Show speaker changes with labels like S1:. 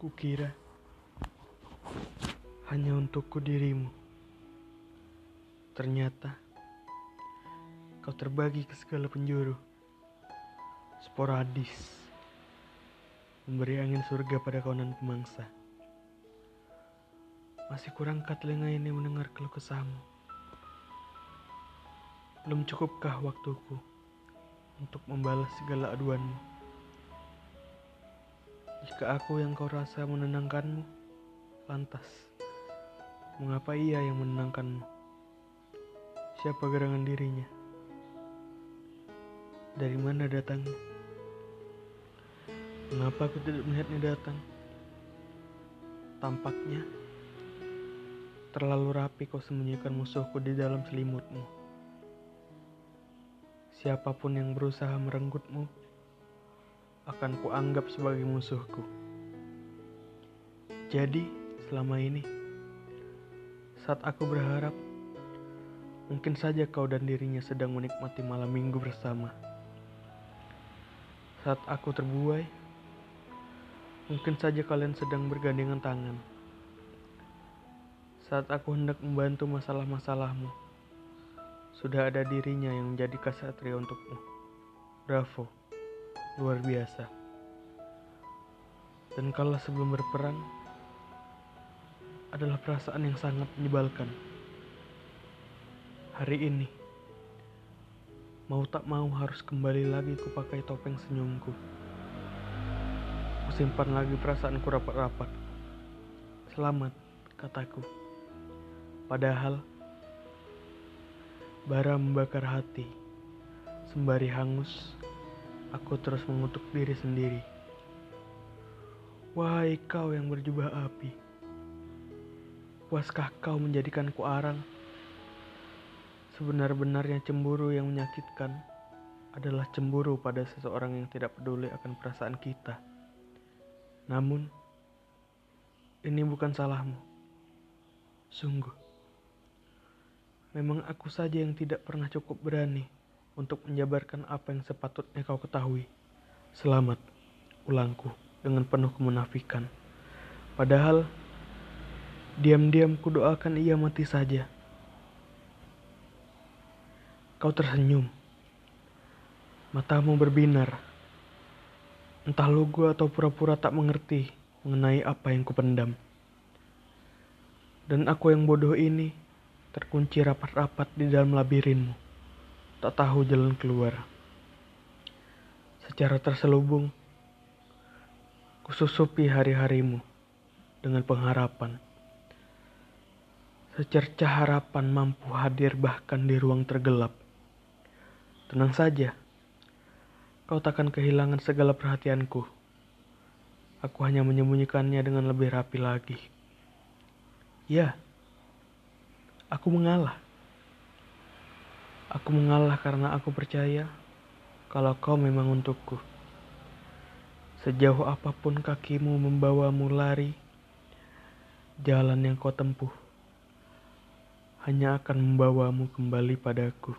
S1: Kukira hanya untukku dirimu. Ternyata kau terbagi ke segala penjuru. Sporadis memberi angin surga pada kawanan pemangsa. Masih kurangkah telinga ini mendengar keluh kesahmu? Belum cukupkah waktuku untuk membalas segala aduanmu? Jika aku yang kau rasa menenangkanmu, lantas mengapa ia yang menenangkanmu? Siapa gerangan dirinya? Dari mana datangnya? Mengapa aku tidak melihatnya datang? Tampaknya terlalu rapi kau sembunyikan musuhku di dalam selimutmu. Siapa pun yang berusaha merenggutmu akan kuanggap sebagai musuhku. Jadi, selama ini, saat aku berharap, mungkin saja kau dan dirinya sedang menikmati malam minggu bersama. Saat aku terbuai, mungkin saja kalian sedang bergandengan tangan. Saat aku hendak membantu masalah-masalahmu, sudah ada dirinya yang menjadi kasatria untukmu. Bravo, luar biasa. Dan kalau sebelum berperang, adalah perasaan yang sangat menyebalkan. Hari ini, mau tak mau harus kembali lagi ku pakai topeng senyumku. Kusimpan lagi perasaanku rapat-rapat. Selamat, kataku. Padahal, bara membakar hati. Sembari hangus, aku terus mengutuk diri sendiri. Wahai kau yang berjubah api, puaskah kau menjadikanku arang? Sebenar-benarnya cemburu yang menyakitkan adalah cemburu pada seseorang yang tidak peduli akan perasaan kita. Namun, ini bukan salahmu. Sungguh, memang aku saja yang tidak pernah cukup berani untuk menjabarkan apa yang sepatutnya kau ketahui. Selamat, ulangku dengan penuh kemunafikan. Padahal, diam-diam kudoakan ia mati saja. Kau tersenyum. Matamu berbinar. Entah lugu atau pura-pura tak mengerti mengenai apa yang kupendam. Dan aku yang bodoh ini terkunci rapat-rapat di dalam labirinmu. Tak tahu jalan keluar. Secara terselubung, kususupi hari-harimu dengan pengharapan. Secerca harapan mampu hadir bahkan di ruang tergelap. Tenang saja, kau takkan kehilangan segala perhatianku. Aku hanya menyembunyikannya dengan lebih rapi lagi. Ya, aku mengalah. Aku mengalah karena aku percaya kalau kau memang untukku. Sejauh apa pun kakimu membawamu lari, jalan yang kau tempuh hanya akan membawamu kembali padaku.